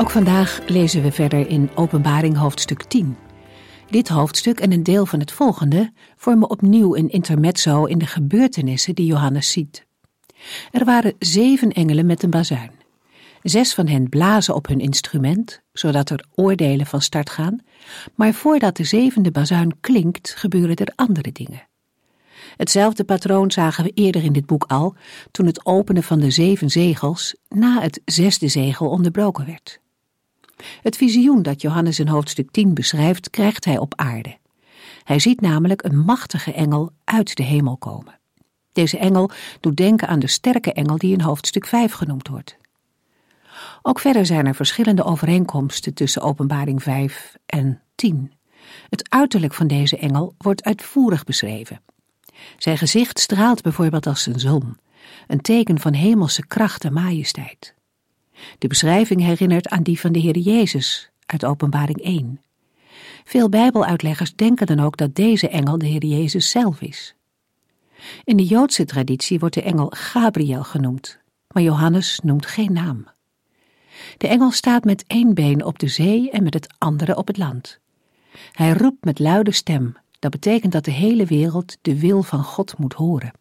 Ook vandaag lezen we verder in Openbaring hoofdstuk 10. Dit hoofdstuk en een deel van het volgende vormen opnieuw een intermezzo in de gebeurtenissen die Johannes ziet. Er waren zeven engelen met een bazuin. Zes van hen blazen op hun instrument, zodat er oordelen van start gaan, maar voordat de zevende bazuin klinkt, gebeuren er andere dingen. Hetzelfde patroon zagen we eerder in dit boek al, toen het openen van de zeven zegels na het zesde zegel onderbroken werd. Het visioen dat Johannes in hoofdstuk 10 beschrijft, krijgt hij op aarde. Hij ziet namelijk een machtige engel uit de hemel komen. Deze engel doet denken aan de sterke engel die in hoofdstuk 5 genoemd wordt. Ook verder zijn er verschillende overeenkomsten tussen Openbaring 5 en 10. Het uiterlijk van deze engel wordt uitvoerig beschreven. Zijn gezicht straalt bijvoorbeeld als een zon, een teken van hemelse kracht en majesteit. De beschrijving herinnert aan die van de Heer Jezus uit Openbaring 1. Veel Bijbeluitleggers denken dan ook dat deze engel de Heer Jezus zelf is. In de Joodse traditie wordt de engel Gabriel genoemd, maar Johannes noemt geen naam. De engel staat met één been op de zee en met het andere op het land. Hij roept met luide stem, dat betekent dat de hele wereld de wil van God moet horen.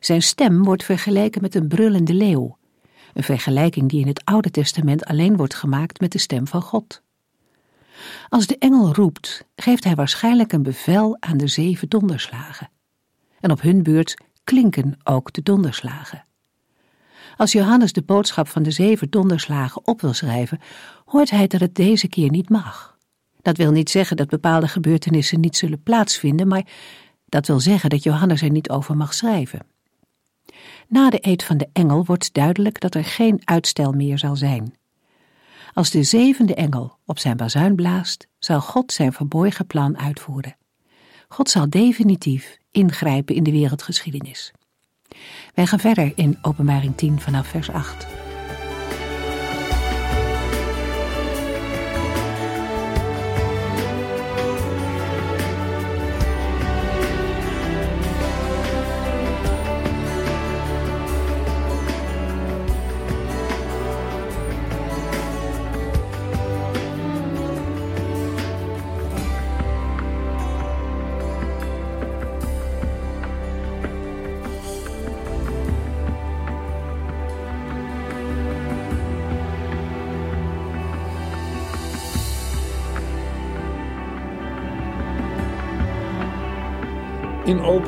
Zijn stem wordt vergeleken met een brullende leeuw, een vergelijking die in het Oude Testament alleen wordt gemaakt met de stem van God. Als de engel roept, geeft hij waarschijnlijk een bevel aan de zeven donderslagen. En op hun beurt klinken ook de donderslagen. Als Johannes de boodschap van de zeven donderslagen op wil schrijven, hoort hij dat het deze keer niet mag. Dat wil niet zeggen dat bepaalde gebeurtenissen niet zullen plaatsvinden, maar dat wil zeggen dat Johannes er niet over mag schrijven. Na de eed van de engel wordt duidelijk dat er geen uitstel meer zal zijn. Als de zevende engel op zijn bazuin blaast, zal God zijn verborgen plan uitvoeren. God zal definitief ingrijpen in de wereldgeschiedenis. Wij gaan verder in Openbaring 10 vanaf vers 8.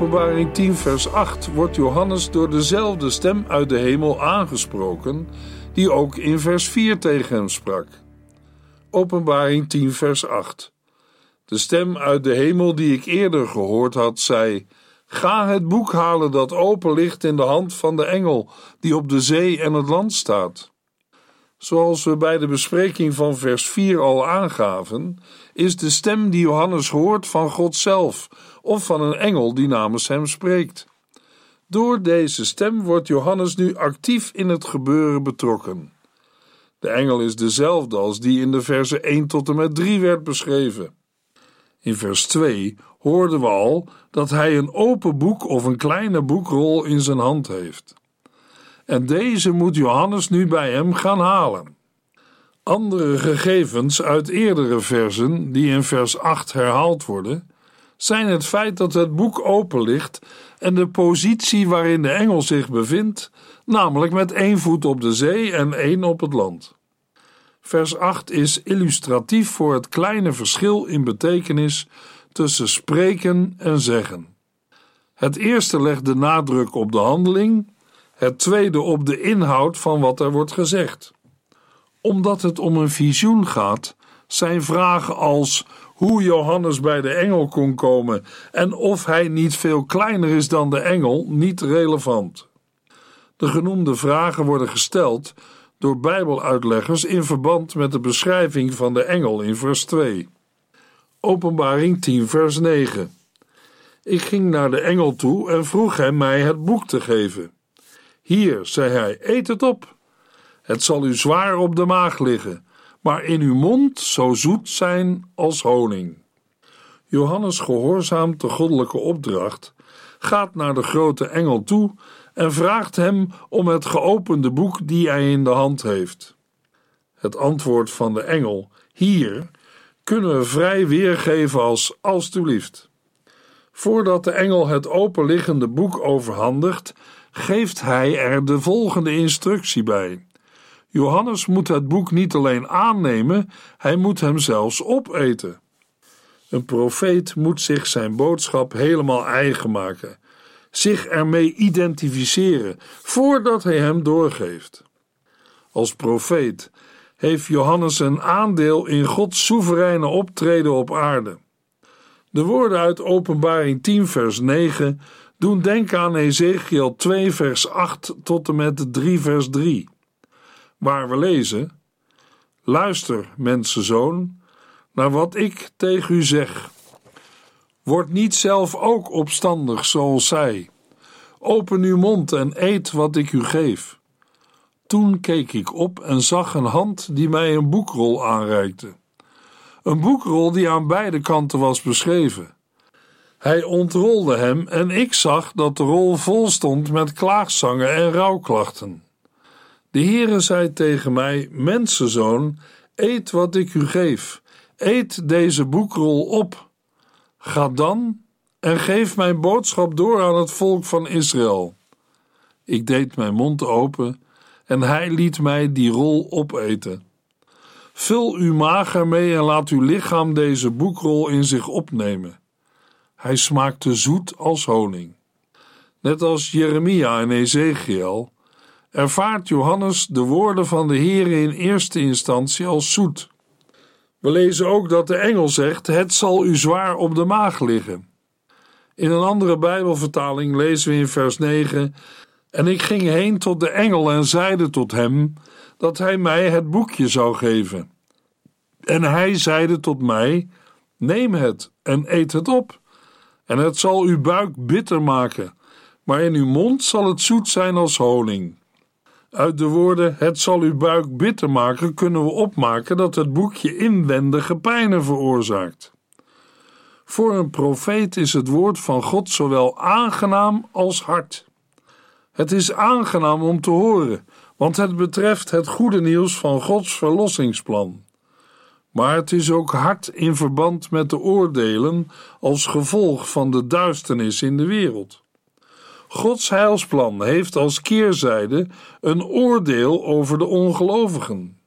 Openbaring 10, vers 8 wordt Johannes door dezelfde stem uit de hemel aangesproken, die ook in vers 4 tegen hem sprak. Openbaring 10, vers 8. De stem uit de hemel die ik eerder gehoord had, zei: Ga het boek halen dat open ligt in de hand van de engel die op de zee en het land staat. Zoals we bij de bespreking van vers 4 al aangaven, is de stem die Johannes hoort van God zelf of van een engel die namens hem spreekt. Door deze stem wordt Johannes nu actief in het gebeuren betrokken. De engel is dezelfde als die in de versen 1 tot en met 3 werd beschreven. In vers 2 hoorden we al dat hij een open boek of een kleine boekrol in zijn hand heeft. En deze moet Johannes nu bij hem gaan halen. Andere gegevens uit eerdere versen, die in vers 8 herhaald worden, zijn het feit dat het boek open ligt en de positie waarin de engel zich bevindt, namelijk met één voet op de zee en één op het land. Vers 8 is illustratief voor het kleine verschil in betekenis tussen spreken en zeggen. Het eerste legt de nadruk op de handeling, het tweede op de inhoud van wat er wordt gezegd. Omdat het om een visioen gaat, zijn vragen als hoe Johannes bij de engel kon komen en of hij niet veel kleiner is dan de engel niet relevant. De genoemde vragen worden gesteld door Bijbeluitleggers in verband met de beschrijving van de engel in vers 2. Openbaring 10, vers 9. Ik ging naar de engel toe en vroeg hem mij het boek te geven. Hier, zei hij, eet het op. Het zal u zwaar op de maag liggen, maar in uw mond zo zoet zijn als honing. Johannes gehoorzaamt de goddelijke opdracht, gaat naar de grote engel toe en vraagt hem om het geopende boek die hij in de hand heeft. Het antwoord van de engel, hier, kunnen we vrij weergeven als alstublieft. Voordat de engel het openliggende boek overhandigt, geeft hij er de volgende instructie bij. Johannes moet het boek niet alleen aannemen, hij moet hem zelfs opeten. Een profeet moet zich zijn boodschap helemaal eigen maken, zich ermee identificeren voordat hij hem doorgeeft. Als profeet heeft Johannes een aandeel in Gods soevereine optreden op aarde. De woorden uit Openbaring 10, vers 9 doen denken aan Ezekiel 2, vers 8 tot en met 3, vers 3, waar we lezen: Luister, mensenzoon, naar wat ik tegen u zeg. Word niet zelf ook opstandig zoals zij. Open uw mond en eet wat ik u geef. Toen keek ik op en zag een hand die mij een boekrol aanreikte. Een boekrol die aan beide kanten was beschreven. Hij ontrolde hem en ik zag dat de rol vol stond met klaagzangen en rouwklachten. De Heere zei tegen mij: Mensenzoon, eet wat ik u geef. Eet deze boekrol op. Ga dan en geef mijn boodschap door aan het volk van Israël. Ik deed mijn mond open en hij liet mij die rol opeten. Vul uw maag ermee en laat uw lichaam deze boekrol in zich opnemen. Hij smaakte zoet als honing. Net als Jeremia en Ezekiel ervaart Johannes de woorden van de Heer in eerste instantie als zoet. We lezen ook dat de engel zegt: Het zal u zwaar op de maag liggen. In een andere Bijbelvertaling lezen we in vers 9: En ik ging heen tot de engel en zeide tot hem dat hij mij het boekje zou geven. En hij zeide tot mij: Neem het en eet het op, en het zal uw buik bitter maken, maar in uw mond zal het zoet zijn als honing. Uit de woorden het zal uw buik bitter maken kunnen we opmaken dat het boekje inwendige pijnen veroorzaakt. Voor een profeet is het woord van God zowel aangenaam als hard. Het is aangenaam om te horen, want het betreft het goede nieuws van Gods verlossingsplan. Maar het is ook hard in verband met de oordelen als gevolg van de duisternis in de wereld. Gods heilsplan heeft als keerzijde een oordeel over de ongelovigen.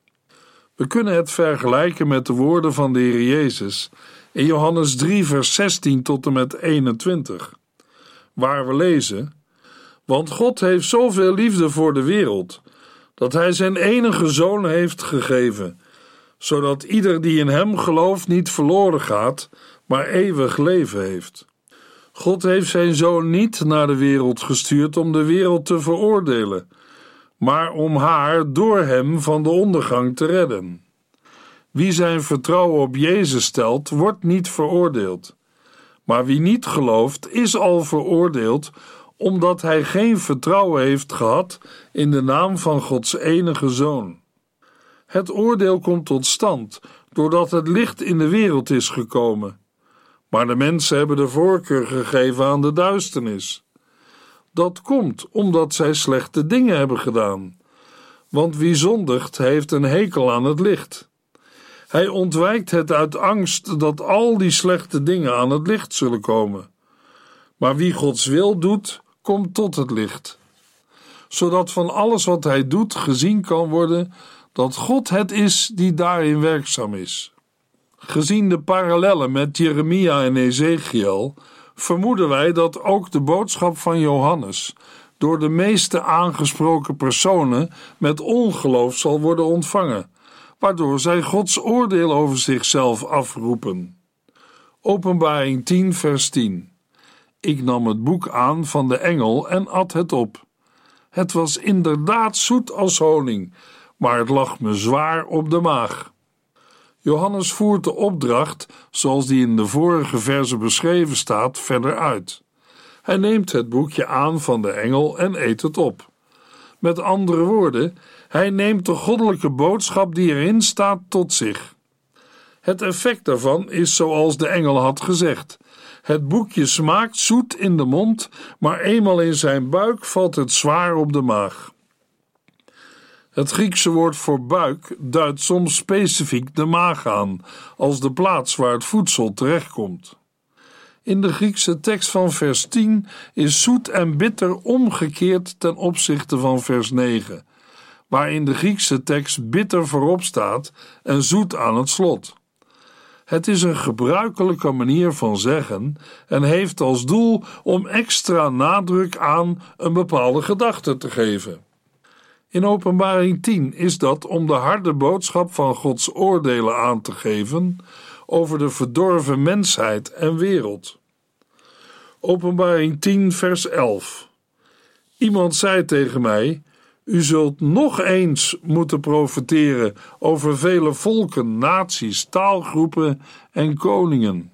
We kunnen het vergelijken met de woorden van de Heer Jezus in Johannes 3, vers 16 tot en met 21, waar we lezen: Want God heeft zoveel liefde voor de wereld, dat Hij zijn enige zoon heeft gegeven, zodat ieder die in Hem gelooft niet verloren gaat, maar eeuwig leven heeft. God heeft zijn zoon niet naar de wereld gestuurd om de wereld te veroordelen, maar om haar door hem van de ondergang te redden. Wie zijn vertrouwen op Jezus stelt, wordt niet veroordeeld. Maar wie niet gelooft, is al veroordeeld, omdat hij geen vertrouwen heeft gehad in de naam van Gods enige zoon. Het oordeel komt tot stand doordat het licht in de wereld is gekomen maar de mensen hebben de voorkeur gegeven aan de duisternis. Dat komt omdat zij slechte dingen hebben gedaan. Want wie zondigt, heeft een hekel aan het licht. Hij ontwijkt het uit angst dat al die slechte dingen aan het licht zullen komen. Maar wie Gods wil doet, komt tot het licht. Zodat van alles wat hij doet gezien kan worden dat God het is die daarin werkzaam is. Gezien de parallellen met Jeremia en Ezekiel, vermoeden wij dat ook de boodschap van Johannes door de meeste aangesproken personen met ongeloof zal worden ontvangen, waardoor zij Gods oordeel over zichzelf afroepen. Openbaring 10, vers 10. Ik nam het boek aan van de engel en at het op. Het was inderdaad zoet als honing, maar het lag me zwaar op de maag. Johannes voert de opdracht, zoals die in de vorige verse beschreven staat, verder uit. Hij neemt het boekje aan van de engel en eet het op. Met andere woorden, hij neemt de goddelijke boodschap die erin staat tot zich. Het effect daarvan is zoals de engel had gezegd. Het boekje smaakt zoet in de mond, maar eenmaal in zijn buik valt het zwaar op de maag. Het Griekse woord voor buik duidt soms specifiek de maag aan, als de plaats waar het voedsel terechtkomt. In de Griekse tekst van vers 10 is zoet en bitter omgekeerd ten opzichte van vers 9, waar in de Griekse tekst bitter voorop staat en zoet aan het slot. Het is een gebruikelijke manier van zeggen en heeft als doel om extra nadruk aan een bepaalde gedachte te geven. In Openbaring 10 is dat om de harde boodschap van Gods oordelen aan te geven over de verdorven mensheid en wereld. Openbaring 10, vers 11. Iemand zei tegen mij: U zult nog eens moeten profeteren over vele volken, naties, taalgroepen en koningen.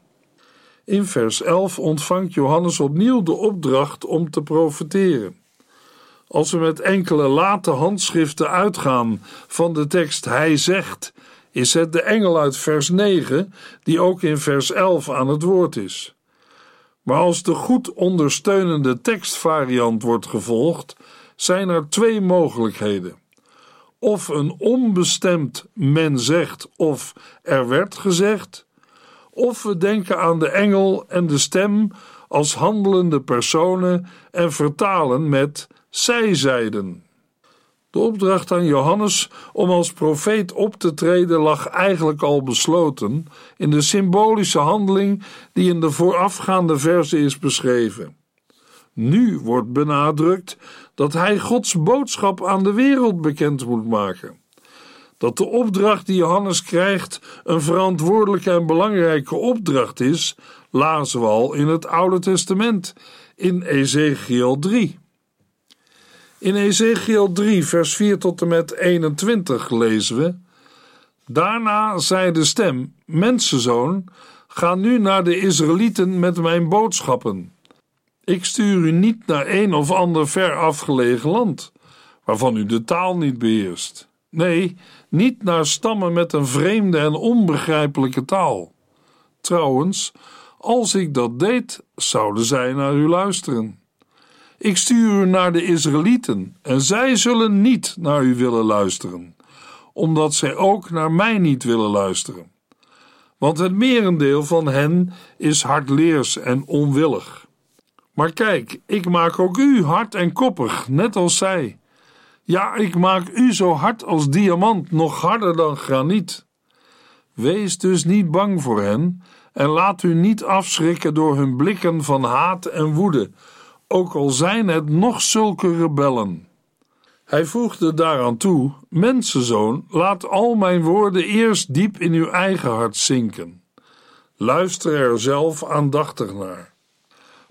In vers 11 ontvangt Johannes opnieuw de opdracht om te profeteren. Als we met enkele late handschriften uitgaan van de tekst Hij zegt, is het de engel uit vers 9 die ook in vers 11 aan het woord is. Maar als de goed ondersteunende tekstvariant wordt gevolgd, zijn er twee mogelijkheden. Of een onbestemd men zegt of er werd gezegd, of we denken aan de engel en de stem als handelende personen en vertalen met zij zeiden. De opdracht aan Johannes om als profeet op te treden lag eigenlijk al besloten in de symbolische handeling die in de voorafgaande verse is beschreven. Nu wordt benadrukt dat hij Gods boodschap aan de wereld bekend moet maken. Dat de opdracht die Johannes krijgt een verantwoordelijke en belangrijke opdracht is, lazen we al in het Oude Testament, in Ezekiel 3. In Ezekiel 3, vers 4 tot en met 21 lezen we: Daarna zei de stem: Mensenzoon, ga nu naar de Israëlieten met mijn boodschappen. Ik stuur u niet naar een of ander ver afgelegen land, waarvan u de taal niet beheerst. Nee, niet naar stammen met een vreemde en onbegrijpelijke taal. Trouwens, als ik dat deed, zouden zij naar u luisteren. Ik stuur u naar de Israëlieten en zij zullen niet naar u willen luisteren, omdat zij ook naar mij niet willen luisteren. Want het merendeel van hen is hardleers en onwillig. Maar kijk, ik maak ook u hard en koppig, net als zij. Ja, ik maak u zo hard als diamant, nog harder dan graniet. Wees dus niet bang voor hen en laat u niet afschrikken door hun blikken van haat en woede ook al zijn het nog zulke rebellen. Hij voegde daaraan toe: Mensenzoon, laat al mijn woorden eerst diep in uw eigen hart zinken. Luister er zelf aandachtig naar.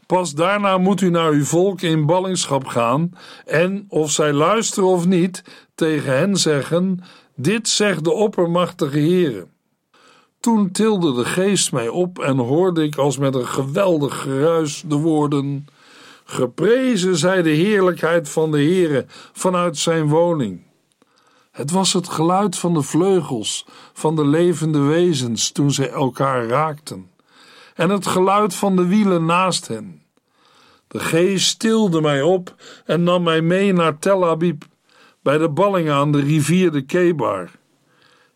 Pas daarna moet u naar uw volk in ballingschap gaan en, of zij luisteren of niet, tegen hen zeggen: Dit zegt de oppermachtige Heere. Toen tilde de geest mij op en hoorde ik als met een geweldig geruis de woorden: Geprezen zij de heerlijkheid van de Heere vanuit zijn woning. Het was het geluid van de vleugels van de levende wezens toen zij elkaar raakten, en het geluid van de wielen naast hen. De geest stilde mij op en nam mij mee naar Tel Abib, bij de ballingen aan de rivier de Kebar.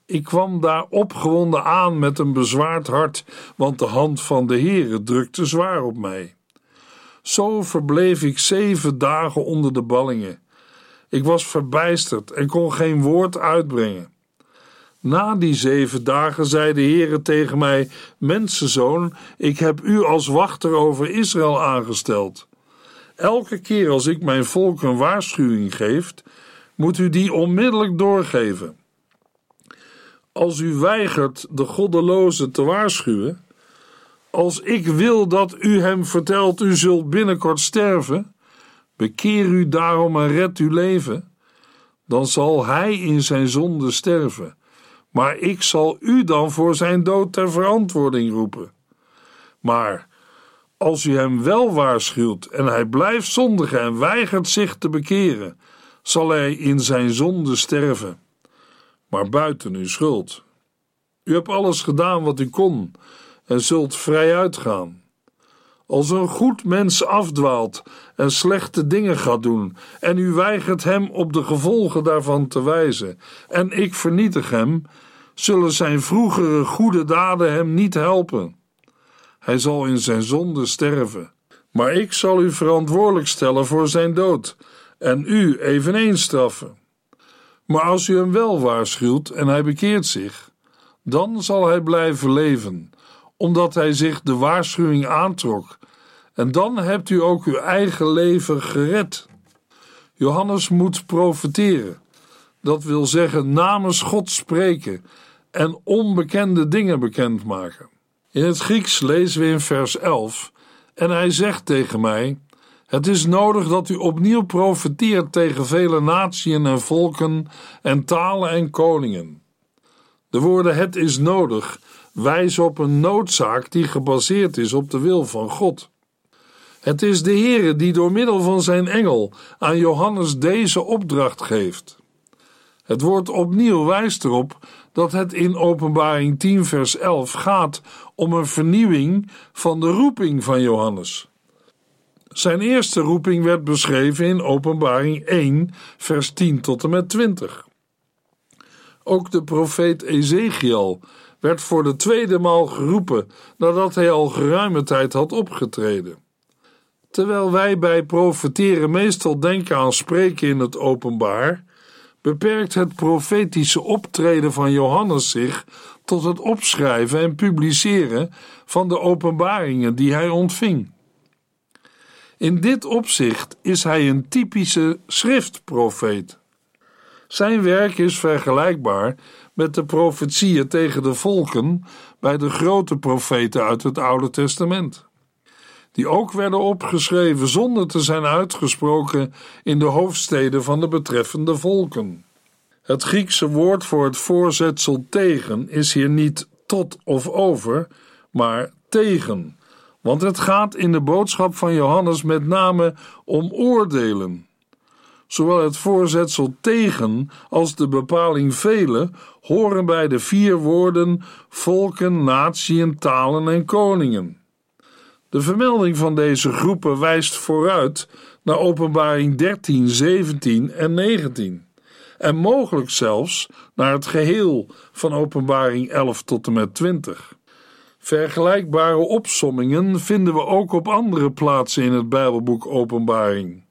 Ik kwam daar opgewonden aan met een bezwaard hart, want de hand van de Heere drukte zwaar op mij. Zo verbleef ik zeven dagen onder de ballingen. Ik was verbijsterd en kon geen woord uitbrengen. Na die zeven dagen zei de Heere tegen mij: Mensenzoon, ik heb u als wachter over Israël aangesteld. Elke keer als ik mijn volk een waarschuwing geef, moet u die onmiddellijk doorgeven. Als u weigert de goddeloze te waarschuwen, als ik wil dat u hem vertelt, u zult binnenkort sterven, bekeer u daarom en red uw leven, dan zal hij in zijn zonde sterven. Maar ik zal u dan voor zijn dood ter verantwoording roepen. Maar als u hem wel waarschuwt en hij blijft zondigen en weigert zich te bekeren, zal hij in zijn zonde sterven, maar buiten uw schuld. U hebt alles gedaan wat u kon en zult vrij uitgaan. Als een goed mens afdwaalt en slechte dingen gaat doen, en u weigert hem op de gevolgen daarvan te wijzen, en ik vernietig hem, zullen zijn vroegere goede daden hem niet helpen. Hij zal in zijn zonde sterven. Maar ik zal u verantwoordelijk stellen voor zijn dood en u eveneens straffen. Maar als u hem wel waarschuwt en hij bekeert zich, dan zal hij blijven leven, omdat hij zich de waarschuwing aantrok. En dan hebt u ook uw eigen leven gered. Johannes moet profeteren, dat wil zeggen namens God spreken en onbekende dingen bekendmaken. In het Grieks lezen we in vers 11: En hij zegt tegen mij: Het is nodig dat u opnieuw profeteert tegen vele naties en volken en talen en koningen. De woorden het is nodig wijzen op een noodzaak die gebaseerd is op de wil van God. Het is de Heere die door middel van zijn engel aan Johannes deze opdracht geeft. Het woord opnieuw wijst erop dat het in Openbaring 10, vers 11 gaat om een vernieuwing van de roeping van Johannes. Zijn eerste roeping werd beschreven in Openbaring 1, vers 10 tot en met 20. Ook de profeet Ezekiel werd voor de tweede maal geroepen nadat hij al geruime tijd had opgetreden. Terwijl wij bij profeteren meestal denken aan spreken in het openbaar, beperkt het profetische optreden van Johannes zich tot het opschrijven en publiceren van de openbaringen die hij ontving. In dit opzicht is hij een typische schriftprofeet. Zijn werk is vergelijkbaar met de profetieën tegen de volken bij de grote profeten uit het Oude Testament, die ook werden opgeschreven zonder te zijn uitgesproken in de hoofdsteden van de betreffende volken. Het Griekse woord voor het voorzetsel tegen is hier niet tot of over, maar tegen, want het gaat in de boodschap van Johannes met name om oordelen. Zowel het voorzetsel tegen als de bepaling vele horen bij de vier woorden volken, natieën, talen en koningen. De vermelding van deze groepen wijst vooruit naar Openbaring 13, 17 en 19 en mogelijk zelfs naar het geheel van Openbaring 11 tot en met 20. Vergelijkbare opsommingen vinden we ook op andere plaatsen in het Bijbelboek Openbaring.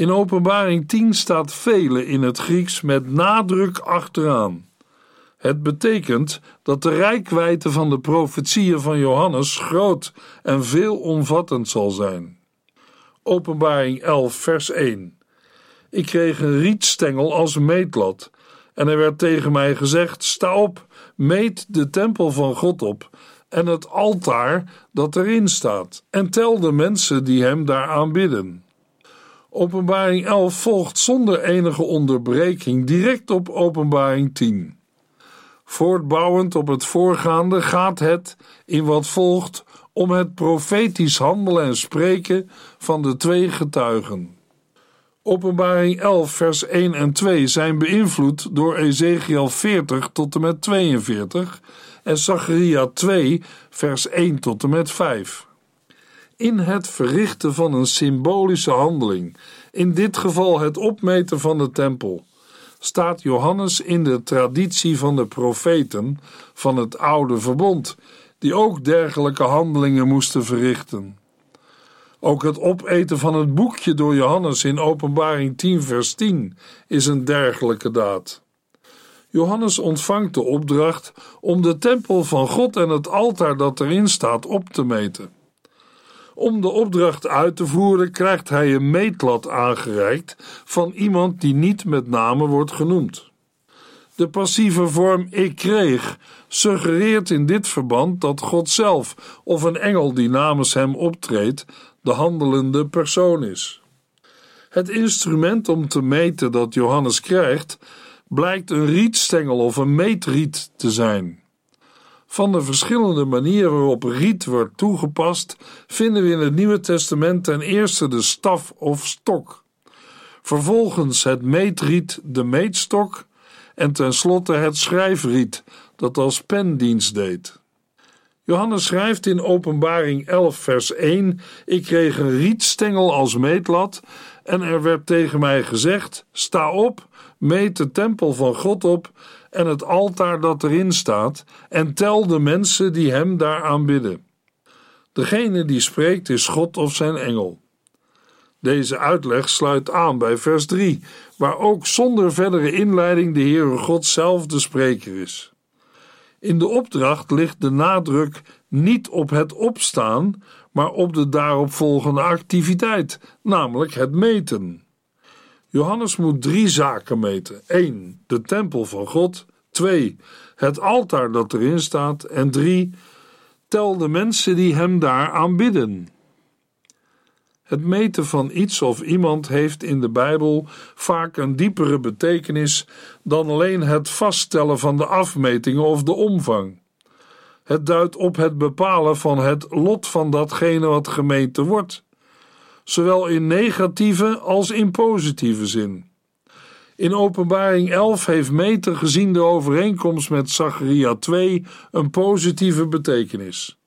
In Openbaring 10 staat vele in het Grieks met nadruk achteraan. Het betekent dat de rijkwijde van de profetieën van Johannes groot en veelomvattend zal zijn. Openbaring 11, vers 1. Ik kreeg een rietstengel als meetlat, en er werd tegen mij gezegd: Sta op, meet de tempel van God op en het altaar dat erin staat, en tel de mensen die hem daar aanbidden. Openbaring 11 volgt zonder enige onderbreking direct op Openbaring 10. Voortbouwend op het voorgaande gaat het, in wat volgt, om het profetisch handelen en spreken van de twee getuigen. Openbaring 11, vers 1 en 2 zijn beïnvloed door Ezekiel 40 tot en met 42 en Zacharia 2, vers 1 tot en met 5 in het verrichten van een symbolische handeling, in dit geval het opmeten van de tempel, staat Johannes in de traditie van de profeten van het oude verbond, die ook dergelijke handelingen moesten verrichten. Ook het opeten van het boekje door Johannes in Openbaring 10, vers 10 is een dergelijke daad. Johannes ontvangt de opdracht om de tempel van God en het altaar dat erin staat op te meten. Om de opdracht uit te voeren krijgt hij een meetlat aangereikt van iemand die niet met name wordt genoemd. De passieve vorm ik kreeg suggereert in dit verband dat God zelf of een engel die namens hem optreedt de handelende persoon is. Het instrument om te meten dat Johannes krijgt, blijkt een rietstengel of een meetriet te zijn. Van de verschillende manieren waarop riet wordt toegepast, vinden we in het Nieuwe Testament ten eerste de staf of stok, vervolgens het meetriet, de meetstok en tenslotte het schrijfriet, dat als pendienst deed. Johannes schrijft in Openbaring 11, vers 1: Ik kreeg een rietstengel als meetlat, en er werd tegen mij gezegd: Sta op, meet de tempel van God op en het altaar dat erin staat, en tel de mensen die hem daar aanbidden. Degene die spreekt is God of zijn engel. Deze uitleg sluit aan bij vers 3, waar ook zonder verdere inleiding de Heere God zelf de spreker is. In de opdracht ligt de nadruk niet op het opstaan, maar op de daaropvolgende activiteit, namelijk het meten. Johannes moet drie zaken meten: 1. De tempel van God, 2. Het altaar dat erin staat, en 3. Tel de mensen die hem daar aanbidden. Het meten van iets of iemand heeft in de Bijbel vaak een diepere betekenis dan alleen het vaststellen van de afmetingen of de omvang. Het duidt op het bepalen van het lot van datgene wat gemeten wordt, zowel in negatieve als in positieve zin. In Openbaring 11 heeft Meter gezien de overeenkomst met Zacharia 2 een positieve betekenis.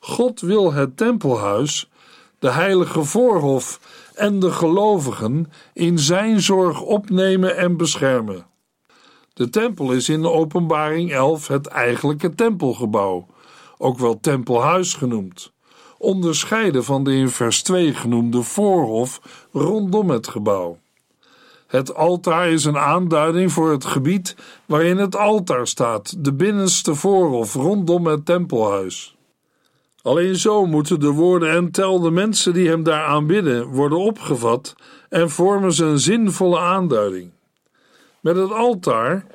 God wil het tempelhuis de heilige voorhof en de gelovigen in zijn zorg opnemen en beschermen. De tempel is in Openbaring 11 het eigenlijke tempelgebouw, ook wel tempelhuis genoemd, onderscheiden van de in vers 2 genoemde voorhof rondom het gebouw. Het altaar is een aanduiding voor het gebied waarin het altaar staat, de binnenste voorhof rondom het tempelhuis. Alleen zo moeten de woorden en tel de mensen die hem daar aanbidden worden opgevat en vormen ze een zinvolle aanduiding. Met het altaar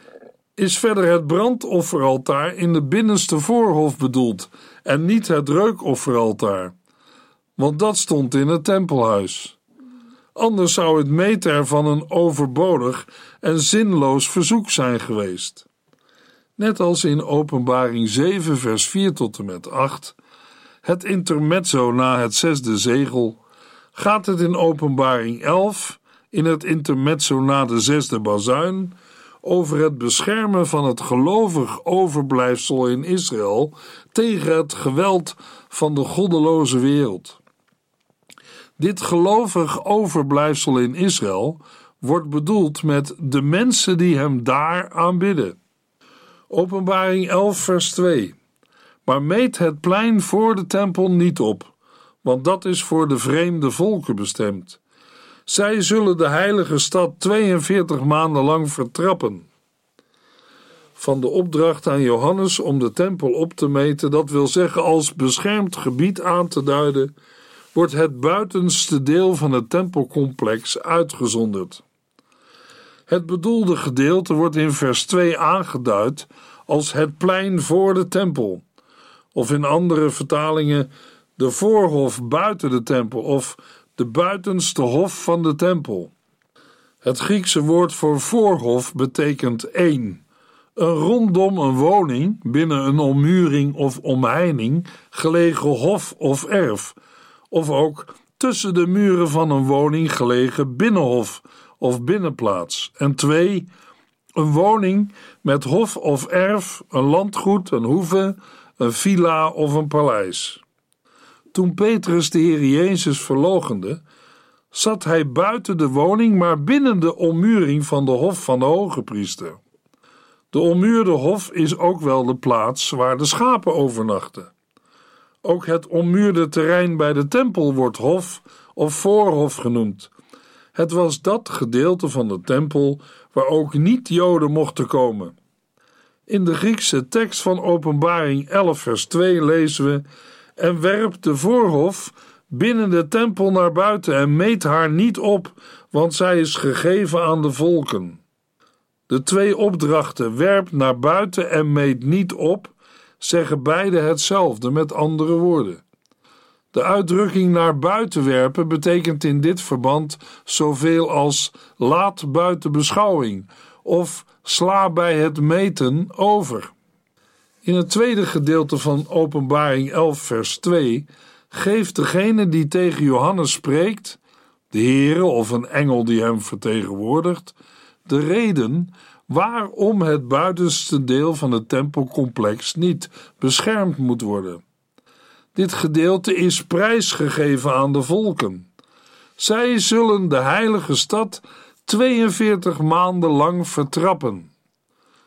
is verder het brandofferaltaar in de binnenste voorhof bedoeld en niet het reukofferaltaar, want dat stond in het tempelhuis. Anders zou het meten van een overbodig en zinloos verzoek zijn geweest. Net als in Openbaring 7, vers 4 tot en met 8 het intermezzo na het zesde zegel, gaat het in Openbaring 11, in het intermezzo na de zesde bazuin, over het beschermen van het gelovig overblijfsel in Israël tegen het geweld van de goddeloze wereld. Dit gelovig overblijfsel in Israël wordt bedoeld met de mensen die hem daar aanbidden. Openbaring 11, vers 2 maar meet het plein voor de tempel niet op, want dat is voor de vreemde volken bestemd. Zij zullen de heilige stad 42 maanden lang vertrappen. Van de opdracht aan Johannes om de tempel op te meten, dat wil zeggen als beschermd gebied aan te duiden, wordt het buitenste deel van het tempelcomplex uitgezonderd. Het bedoelde gedeelte wordt in vers 2 aangeduid als het plein voor de tempel of in andere vertalingen de voorhof buiten de tempel of de buitenste hof van de tempel. Het Griekse woord voor voorhof betekent één. Een rondom een woning, binnen een ommuring of omheining, gelegen hof of erf, of ook tussen de muren van een woning gelegen binnenhof of binnenplaats. En twee, een woning met hof of erf, een landgoed, een hoeve, een villa of een paleis. Toen Petrus de Heer Jezus verlogende, zat hij buiten de woning, maar binnen de ommuring van de hof van de hoge priester. De ommuurde hof is ook wel de plaats waar de schapen overnachten. Ook het ommuurde terrein bij de tempel wordt hof of voorhof genoemd. Het was dat gedeelte van de tempel waar ook niet-Joden mochten komen. In de Griekse tekst van Openbaring 11, vers 2 lezen we: En werp de voorhof binnen de tempel naar buiten en meet haar niet op, want zij is gegeven aan de volken. De twee opdrachten, werp naar buiten en meet niet op, zeggen beide hetzelfde met andere woorden. De uitdrukking naar buiten werpen betekent in dit verband zoveel als laat buiten beschouwing of sla bij het meten over. In het tweede gedeelte van Openbaring 11, vers 2 geeft degene die tegen Johannes spreekt, de Heere of een engel die hem vertegenwoordigt, de reden waarom het buitenste deel van het tempelcomplex niet beschermd moet worden. Dit gedeelte is prijsgegeven aan de volken. Zij zullen de heilige stad 42 maanden lang vertrappen.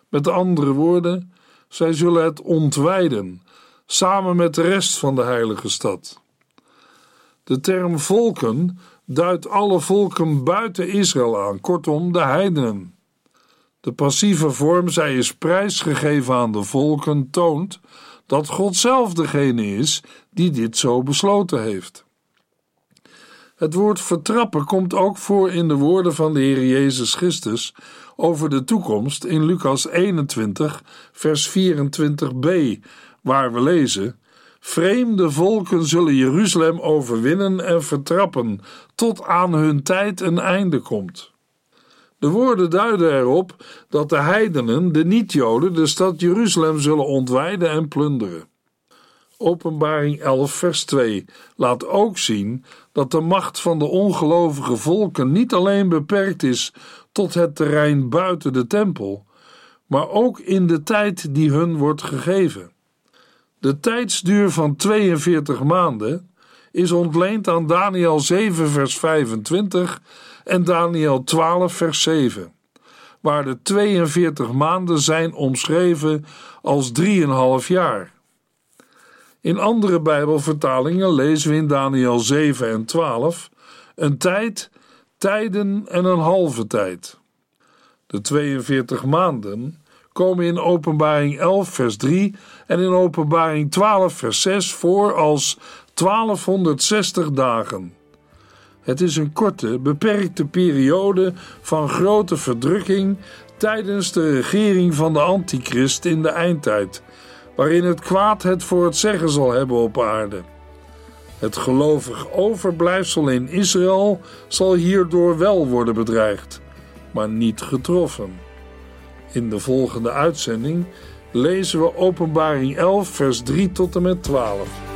Met andere woorden, zij zullen het ontwijden, samen met de rest van de heilige stad. De term volken duidt alle volken buiten Israël aan, kortom de heidenen. De passieve vorm, zij is prijsgegeven aan de volken, toont dat God zelf degene is die dit zo besloten heeft. Het woord vertrappen komt ook voor in de woorden van de Heer Jezus Christus over de toekomst in Lucas 21, vers 24b, waar we lezen: Vreemde volken zullen Jeruzalem overwinnen en vertrappen, tot aan hun tijd een einde komt. De woorden duiden erop dat de heidenen, de niet-Joden, de stad Jeruzalem zullen ontwijden en plunderen. Openbaring 11, vers 2 laat ook zien dat de macht van de ongelovige volken niet alleen beperkt is tot het terrein buiten de tempel, maar ook in de tijd die hun wordt gegeven. De tijdsduur van 42 maanden is ontleend aan Daniel 7, vers 25 en Daniel 12, vers 7, waar de 42 maanden zijn omschreven als 3,5 jaar. In andere Bijbelvertalingen lezen we in Daniel 7 en 12 een tijd, tijden en een halve tijd. De 42 maanden komen in Openbaring 11, vers 3 en in Openbaring 12, vers 6 voor als 1260 dagen. Het is een korte, beperkte periode van grote verdrukking tijdens de regering van de Antichrist in de eindtijd, waarin het kwaad het voor het zeggen zal hebben op aarde. Het gelovig overblijfsel in Israël zal hierdoor wel worden bedreigd, maar niet getroffen. In de volgende uitzending lezen we Openbaring 11, vers 3 tot en met 12.